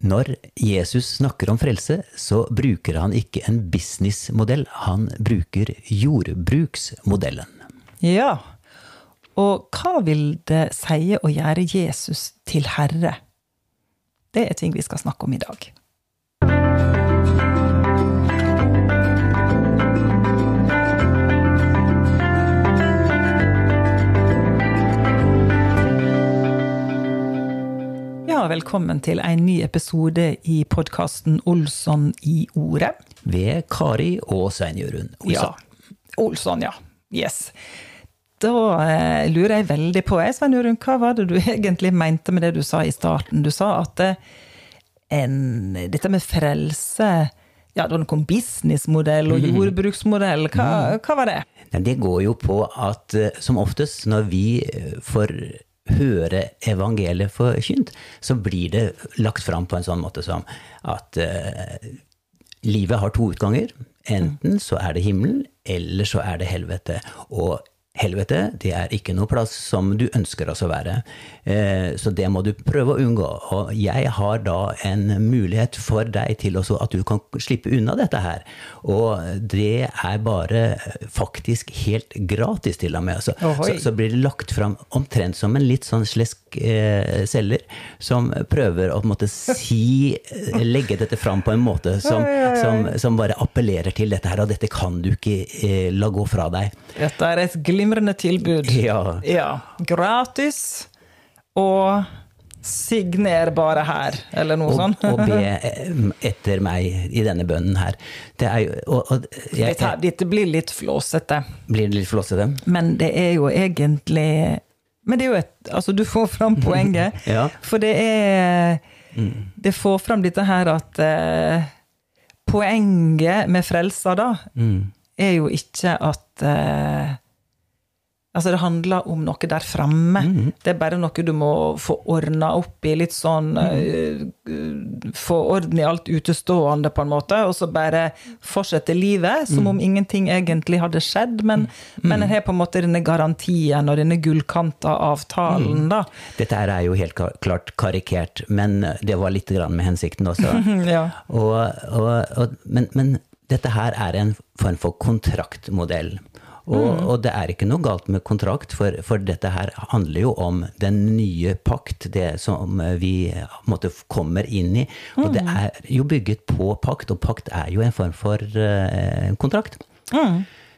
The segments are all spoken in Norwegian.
Når Jesus snakker om frelse, så bruker han ikke en businessmodell, han bruker jordbruksmodellen. Ja. Og hva vil det si å gjøre Jesus til herre? Det er ting vi skal snakke om i dag. Ja, velkommen til en ny episode i podkasten Olsson i ordet. Ved Kari og Svein Jørund Ja. Olsson. Olsson, ja. Yes. Da eh, lurer jeg veldig på, jeg, Svein Jørund, hva var det du egentlig mente med det du sa i starten? Du sa at eh, en, dette med frelse ja, det var noen businessmodell og jordbruksmodell. Hva, hva var det? Nei, Det går jo på at eh, som oftest når vi eh, får høre evangeliet forkynt, så blir det lagt fram på en sånn måte som at uh, livet har to utganger. Enten så er det himmelen, eller så er det helvete. Og helvete, det er ikke noe plass som du ønsker oss å være. Eh, så det må du prøve å unngå. Og jeg har da en mulighet for deg til også at du kan slippe unna dette her. Og det er bare faktisk helt gratis, til og med. Så, så, så blir det lagt fram omtrent som en litt sånn slesk eh, selger, som prøver å måte si eh, Legge dette fram på en måte som, som, som bare appellerer til dette her, og dette kan du ikke eh, la gå fra deg. Dette er et glimrende tilbud. Ja. Ja. Gratis og signer bare her, eller noe Og, sånt. og be eh, etter meg i denne bønnen her. Det er jo og, og jeg, Dette, dette blir litt flåsete, Blir det litt flåsete? men det er jo egentlig Men det er jo et Altså, du får fram poenget. Ja. For det er Det får fram dette her at eh, Poenget med frelsa, da, Mm. er jo ikke at eh, Altså, det handler om noe der framme. Mm. Det er bare noe du må få ordna opp i. Litt sånn eh, Få orden i alt utestående, på en måte, og så bare fortsette livet som Mm. om ingenting egentlig hadde skjedd. Men, men en har på en måte denne garantien og denne gullkanta avtalen, da. Dette her er jo helt klart karikert, men det var litt grann med hensikten også. Ja. Og, og, og, men, men dette her er en form for kontraktmodell. Og, og det er ikke noe galt med kontrakt, for, for dette her handler jo om den nye pakt, det som vi på en måte kommer inn i. Og det er jo bygget på pakt, og pakt er jo en form for uh, kontrakt.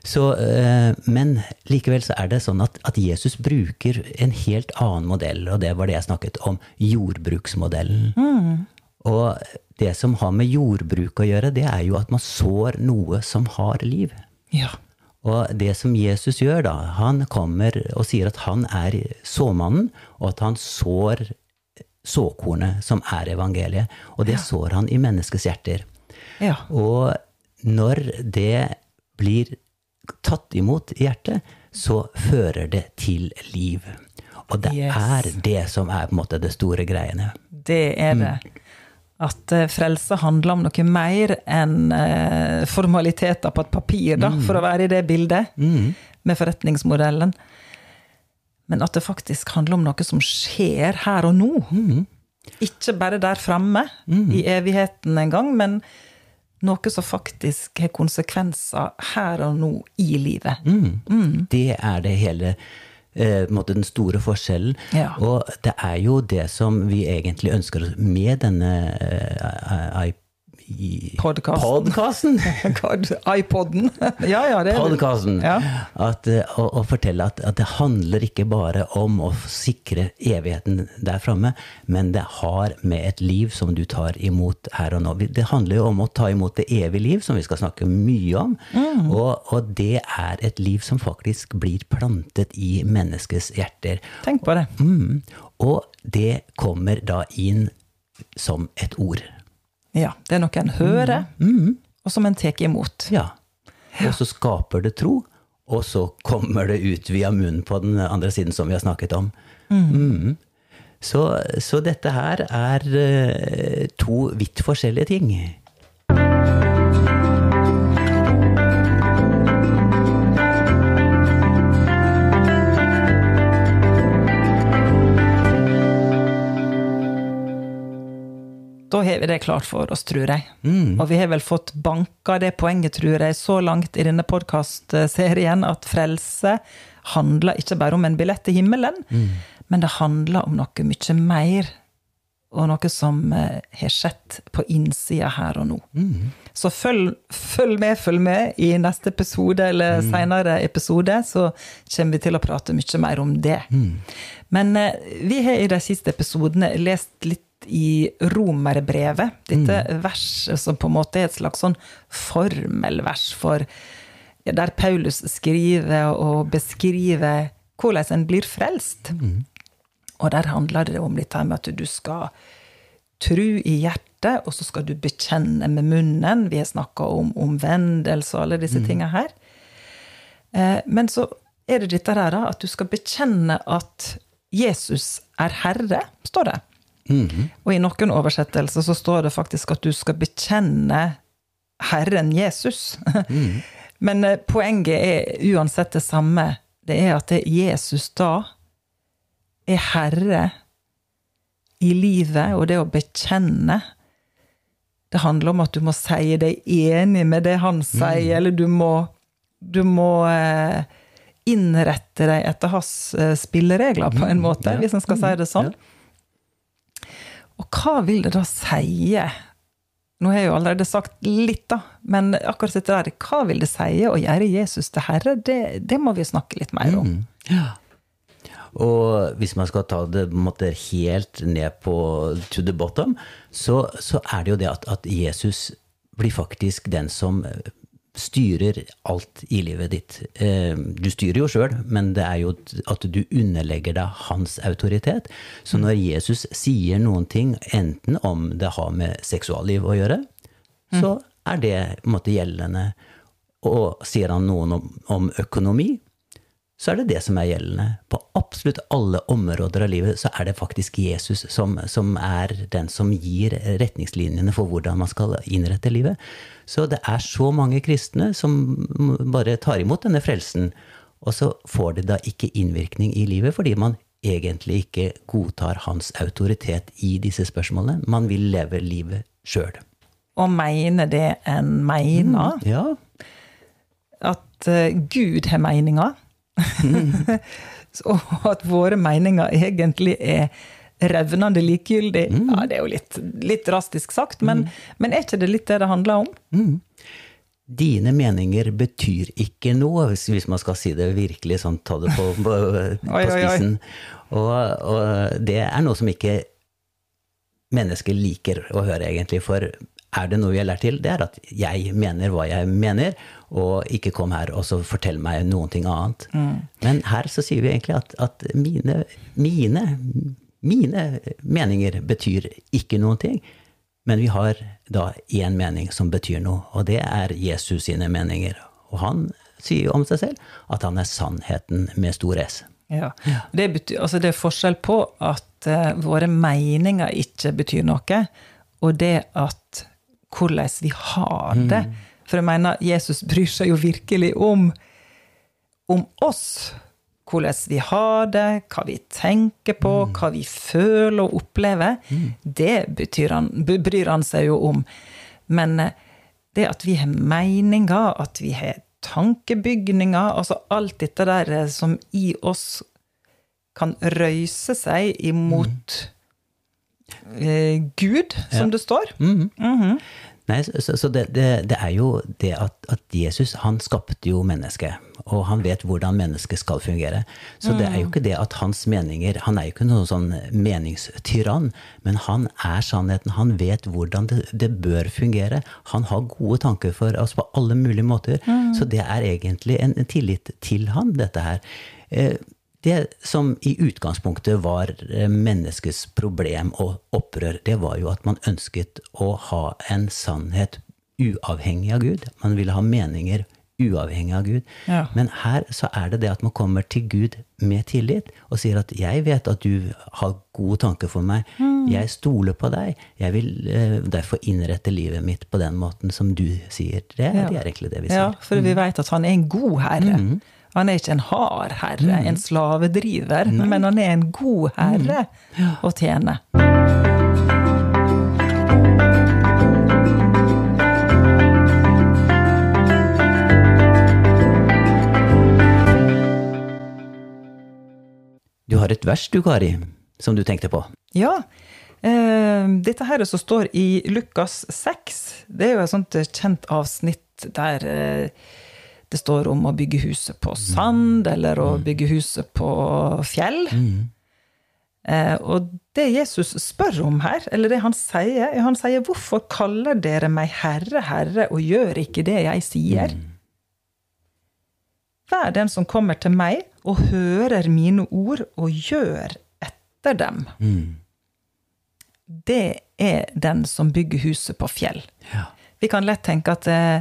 Så, eh, men likevel så er det sånn at, at Jesus bruker en helt annen modell, og det var det jeg snakket om, jordbruksmodellen. Og det som har med jordbruk å gjøre, det er jo at man sår noe som har liv. ja. Og det som Jesus gjør da, han kommer og sier at han er såmannen, og at han sår såkornet som er evangeliet. Og det sår han i menneskets hjerter. Ja. Og når det blir tatt imot i hjertet, så fører det til liv. Og det Yes. er det som er på en måte det store greiene. Det er det. At eh, frelse handler om noe mer enn eh, formaliteter på et papir, da, for å være i det bildet, med forretningsmodellen. Men at det faktisk handler om noe som skjer her og nå. Ikke bare der framme, i evigheten en gang, men noe som faktisk har konsekvenser her og nå i livet. Det er det hele eh, på en måte den store forskjellen. Ja. Og det er jo det som vi egentlig ønsker oss med denne eh, i- podkasten. IPoden. ja, ja, det det. podcasten. Ja. At, eh, å, å fortelle at, at det handler ikke bare om å sikre evigheten der framme, men det har med et liv som du tar imot her og nå. Det handler jo om å ta imot det evige liv, som vi skal snakke mye om. Mm. Og, og det er et liv som faktisk blir plantet i menneskets hjerter. Tenk på det. Mm. Og det kommer da inn som et ord. Ja, det er noe en hører, og som en tar imot. Ja. Og så skaper det tro, og så kommer det ut via munnen på den andre siden, som vi har snakket om. Mm. Så, så dette her er eh, to vidt forskjellige ting. Har vi det klart for oss, tror jeg. Mm. Og vi har vel fått banka det poenget, tror jeg, så langt i denne podkastserien at frelse handler ikke bare om en billett til himmelen, Mm. men det handler om noe mye mer. Og noe som eh, har skjedd på innsida her og nå. Mm. Så følg, følg med, følg med i neste episode eller senere episode, så kommer vi til å prate mye mer om det. Men eh, vi har i de siste episodene lest litt i romerbrevet. Dette verset som på en måte er et slags sånn formelvers for Der Paulus skriver og beskriver hvordan en blir frelst. Og der handler det om litt med at du skal tro i hjertet, og så skal du bekjenne med munnen. Vi har snakka om omvendelse og alle disse tinga her. Eh, Men så er det dette her da, at du skal bekjenne at Jesus er herre, står det. Og i noen oversettelser så står det faktisk at du skal bekjenne Herren Jesus. Men eh, poenget er uansett det samme. Det er at det Jesus da er herre i livet, og det å bekjenne Det handler om at du må si deg enig med det han sier, eller du må, du må eh, innrette deg etter hans eh, spilleregler, på en måte, ja. hvis en skal si det sånn. Og hva vil det da si? Nå har jeg jo allerede sagt litt, da, men akkurat dette der, hva vil det si å gjøre Jesus til herre? Det, det må vi snakke litt mer om. Ja. Og hvis man skal ta det måte, helt ned på to the bottom, så, så er det jo det at, at Jesus blir faktisk den som styrer alt i livet ditt. Eh, Du styrer jo sjøl, men det er jo at du underlegger deg hans autoritet. Så når Jesus sier noen ting, enten om det har med seksualliv å gjøre, så er det på en måte gjeldende. Og sier han noen om, om økonomi, så er det det som er gjeldende. På absolutt alle områder av livet så er det faktisk Jesus som, som er den som gir retningslinjene for hvordan man skal innrette livet. Så det er så mange kristne som bare tar imot denne frelsen, og så får det da ikke innvirkning i livet fordi man egentlig ikke godtar hans autoritet i disse spørsmålene. Man vil leve livet sjøl. Og mene det en mener. Ja. At eh, Gud har meninger. og at våre meninger egentlig er revnende likegyldig. Ja, det er jo litt, litt drastisk sagt, men, men er ikke det litt det det handler om? Dine meninger betyr ikke noe, hvis, hvis man skal si det virkelig sånn, ta det på, på, på spissen. Og, og det er noe som ikke mennesker liker å høre, egentlig. For er det noe vi har lært til, det er at jeg mener hva jeg mener, og ikke kom her og så fortell meg noen ting annet. Men her så sier vi egentlig at, at mine, mine, mine meninger betyr ikke noen ting. Men vi har da én mening som betyr noe, og det er Jesus sine meninger. Og han sier om seg selv at han er sannheten med stor S. Ja. Det, betyr, altså det er forskjell på at uh, våre meninger ikke betyr noe, og det at hvordan vi har det. For jeg mener, Jesus bryr seg jo virkelig om, om oss. Hvordan vi har det, hva vi tenker på, hva vi føler og opplever. Det betyr han, bryr han seg jo om. Men eh, det at vi har meninger, at vi har tankebygninger, altså alt dette der eh, som i oss kan røyse seg imot eh, Gud, som det står. Nei, så, så det, det, det er jo det at, at Jesus han skapte jo mennesket, og han vet hvordan mennesket skal fungere. Så det er jo ikke det at hans meninger Han er jo ikke noen sånn meningstyrann, men han er sannheten. Han vet hvordan det, det bør fungere. Han har gode tanker for oss på alle mulige måter. Så det er egentlig en, en tillit til han, dette her. Eh, det som i utgangspunktet var eh, menneskets problem og opprør, det var jo at man ønsket å ha en sannhet uavhengig av Gud. Man ville ha meninger uavhengig av Gud. Ja. Men her så er det det at man kommer til Gud med tillit og sier at 'jeg vet at du har gode tanker for meg', 'jeg stoler på deg', 'jeg vil eh, derfor innrette livet mitt på den måten som du sier'. Det, Ja. det er egentlig det vi sier. Ja, for vi vet at han er en god herre. Han er ikke en hard herre, mm. en slavedriver, Nei. men han er en god herre mm. ja. å tjene. Du har et vers, du, Kari, som du tenkte på. Ja. Uh, dette her som står i Lukas 6, det er jo et sånt kjent avsnitt der uh, det står om å bygge huset på sand, eller å bygge huset på fjell. Mm. Eh, og det Jesus spør om her, eller det han sier, er han sier 'Hvorfor kaller dere meg Herre, Herre, og gjør ikke det jeg sier?' Vær den som kommer til meg og hører mine ord og gjør etter dem. Mm. Det er den som bygger huset på fjell. Ja. Vi kan lett tenke at eh,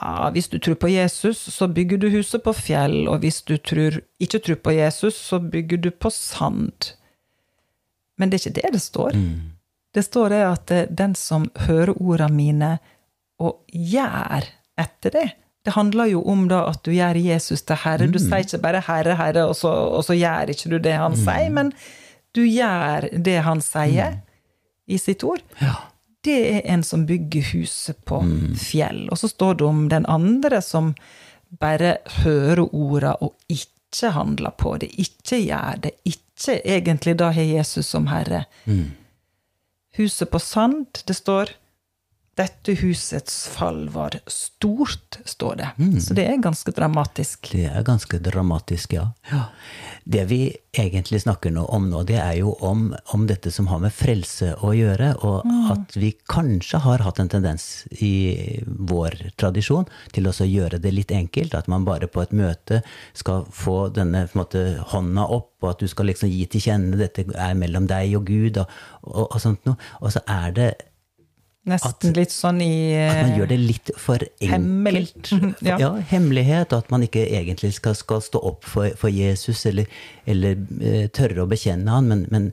ja, hvis du tror på Jesus, så bygger du huset på fjell, og hvis du tror, ikke tror på Jesus, så bygger du på sand. Men det er ikke det det står. Mm. Det står det at eh, den som hører ordene mine og gjør etter det Det handler jo om da at du gjør Jesus til herre. Du sier ikke bare 'herre, herre', og så, og så gjør ikke du det han sier, men du gjør det han sier i sitt ord. Ja. Det er en som bygger huset på fjell. Og så står det om den andre som bare hører orda og ikke handler på det, ikke gjør det, ikke egentlig da har Jesus som herre. Huset på sand, det står dette husets fall var stort, står det. Så det er ganske dramatisk. Det er ganske dramatisk, ja. Det vi egentlig snakker nå om nå, det er jo om, om dette som har med frelse å gjøre, og at vi kanskje har hatt en tendens i vår tradisjon til å gjøre det litt enkelt. At man bare på et møte skal få denne måte, hånda opp, og at du skal liksom gi til kjenne dette er mellom deg og Gud, og, og, og sånt noe. Og så er det Nesten litt sånn i at man gjør det eh, litt for enkelt. Ja. ja. hemmelighet, at man ikke egentlig skal, skal stå opp for, for Jesus, eller, eller uh, tørre å bekjenne han, men, men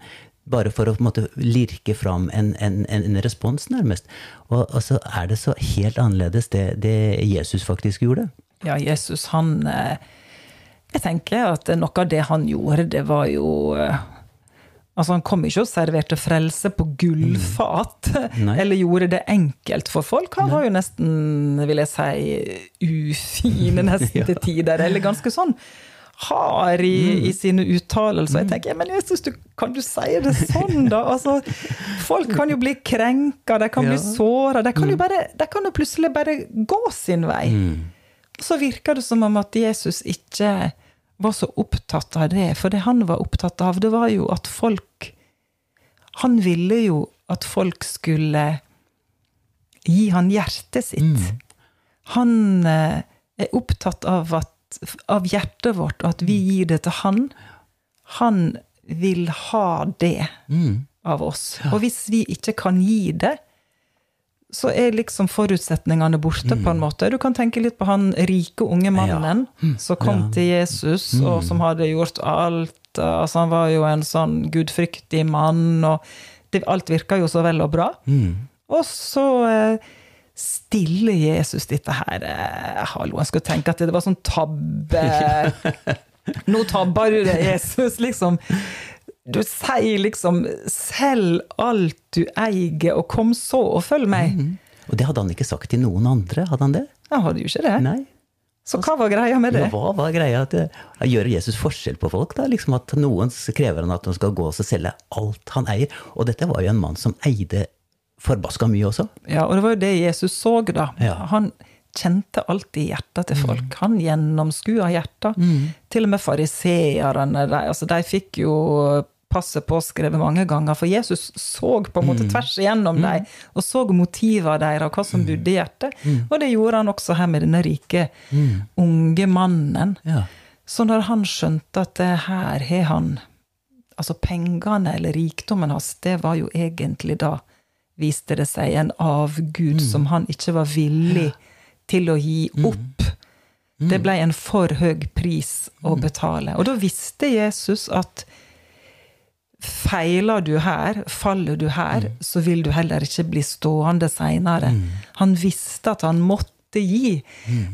bare for å på en måte lirke fram en, en, en, respons, nærmest. Og, og så er det så helt annerledes det, det Jesus faktisk gjorde. Ja, Jesus, han eh, Jeg tenker at noe av det han gjorde, det var jo eh, Altså, han kom ikke og serverte frelse på gullfat, mm. eller gjorde det enkelt for folk. Han var jo nesten, vil jeg si, ufine nesten til tider, eller ganske sånn hard i, i sine uttalelser. Jeg tenker, men Jesus, du, kan du si det sånn, da? Altså, folk kan jo bli krenka, de kan bli Ja. såra. De kan jo bare, de kan jo plutselig bare gå sin vei. Så virker det som om at Jesus ikke var så opptatt av det. For det han var opptatt av, det var jo at folk Han ville jo at folk skulle gi han hjertet sitt. Han eh, er opptatt av, at, av hjertet vårt, og at vi gir det til han. Han vil ha det av oss. Og hvis vi ikke kan gi det, så er liksom forutsetningene borte, på en måte. Du kan tenke litt på han rike unge mannen som kom til Jesus, og som hadde gjort alt. Altså, han var jo en sånn gudfryktig mann, og det, alt virka jo så vel og bra. Og så eh, stiller Jesus dette her eh, Hallo, en skulle tenke at det var sånn tabbe Nå tabber du deg, Jesus, liksom. Du sier liksom 'selg alt du eier, og kom så og følg meg'. Og det hadde han ikke sagt til noen andre, hadde han det? Han hadde jo ikke det. Nei. Så hva var greia med det? Ja, hva var greia? At det, gjør Jesus forskjell på folk? da? Liksom At noen krever han at han skal gå og selge alt han eier. Og dette var jo en mann som eide forbaska mye også. Ja, og det var jo det Jesus så, da. Ja. Han kjente alltid hjertet til folk. Han gjennomskua hjertet. Til og med fariseerne, de, altså, de fikk jo passet påskrevet mange ganger, for Jesus så på en måte tvers igjennom dem, og så motivene deres, og hva som bodde i hjertet. Og det gjorde han også her med denne rike, unge mannen. Ja. Så når han skjønte at det her har han Altså pengene eller rikdommen hans, det var jo egentlig da, viste det seg, en avgud som han ikke var villig til å gi opp. Det ble en for høy pris å betale. Og da visste Jesus at feiler du her, faller du her, så vil du heller ikke bli stående seinere. Han visste at han måtte gi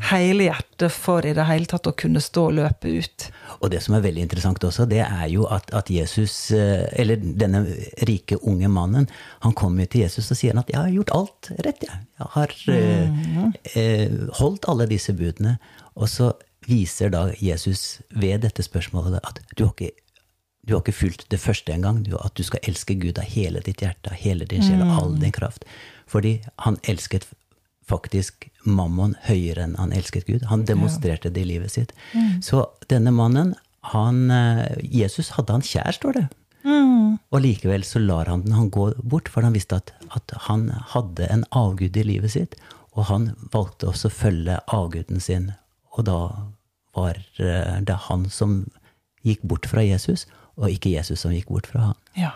hele hjertet for i det hele tatt å kunne stå og løpe ut. Og det som er veldig interessant også, det er jo at, at Jesus, eh, eller denne rike unge mannen, han kommer til Jesus og sier at 'jeg har gjort alt rett', jeg. Jeg har mm. eh, holdt alle disse budene. Og så viser da Jesus ved dette spørsmålet at du har ikke du har ikke fulgt det første engang. At du skal elske Gud av hele ditt hjerte, av hele din sjel, av all din kraft. Fordi han elsket faktisk mammon høyere enn han elsket Gud. Han demonstrerte det i livet sitt. Mm. Så denne mannen, han, eh, Jesus hadde han kjær, står det. Mm. Og likevel så lar han den han gå bort, for han visste at, at, han hadde en avgud i livet sitt. Og han valgte også å følge avguden sin. Og da var eh, det han som gikk bort fra Jesus, og ikke Jesus som gikk bort fra ham. Ja.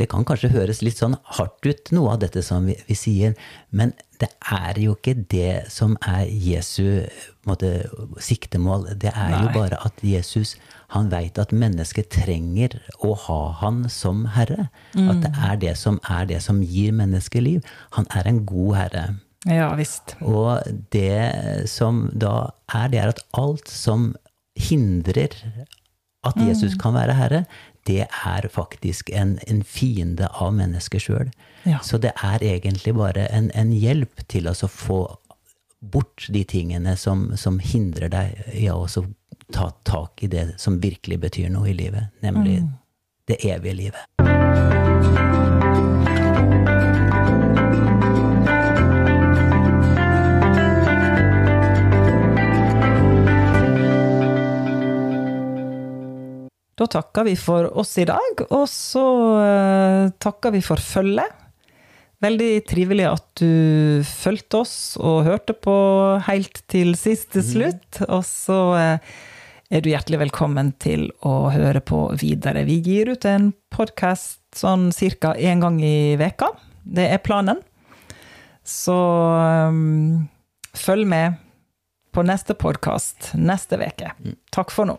Det kan kanskje høres litt sånn hardt ut, noe av dette som vi, vi sier, men det er jo ikke det som er Jesu måte, siktemål. Det er Nei. jo bare at Jesus han veit at mennesket trenger å ha han som herre. Mm. At det er det som er det som gir mennesket liv. Han er en god herre. Ja, visst. Og det som da er, det er at alt som hindrer at Jesus mm. kan være herre, det er faktisk en, en fiende av mennesket sjøl. Ja. Så det er egentlig bare en, en hjelp til å få bort de tingene som, som hindrer deg i å ta tak i det som virkelig betyr noe i livet, nemlig mm. det evige livet. Da takker vi for oss i dag, og så uh, takker vi for følget. Veldig trivelig at du fulgte oss og hørte på helt til siste til slutt. Og så uh, er du hjertelig velkommen til å høre på videre. Vi gir ut en podkast sånn ca. én gang i veka. Det er planen. Så um, følg med på neste podkast neste uke. Mm. Takk for nå.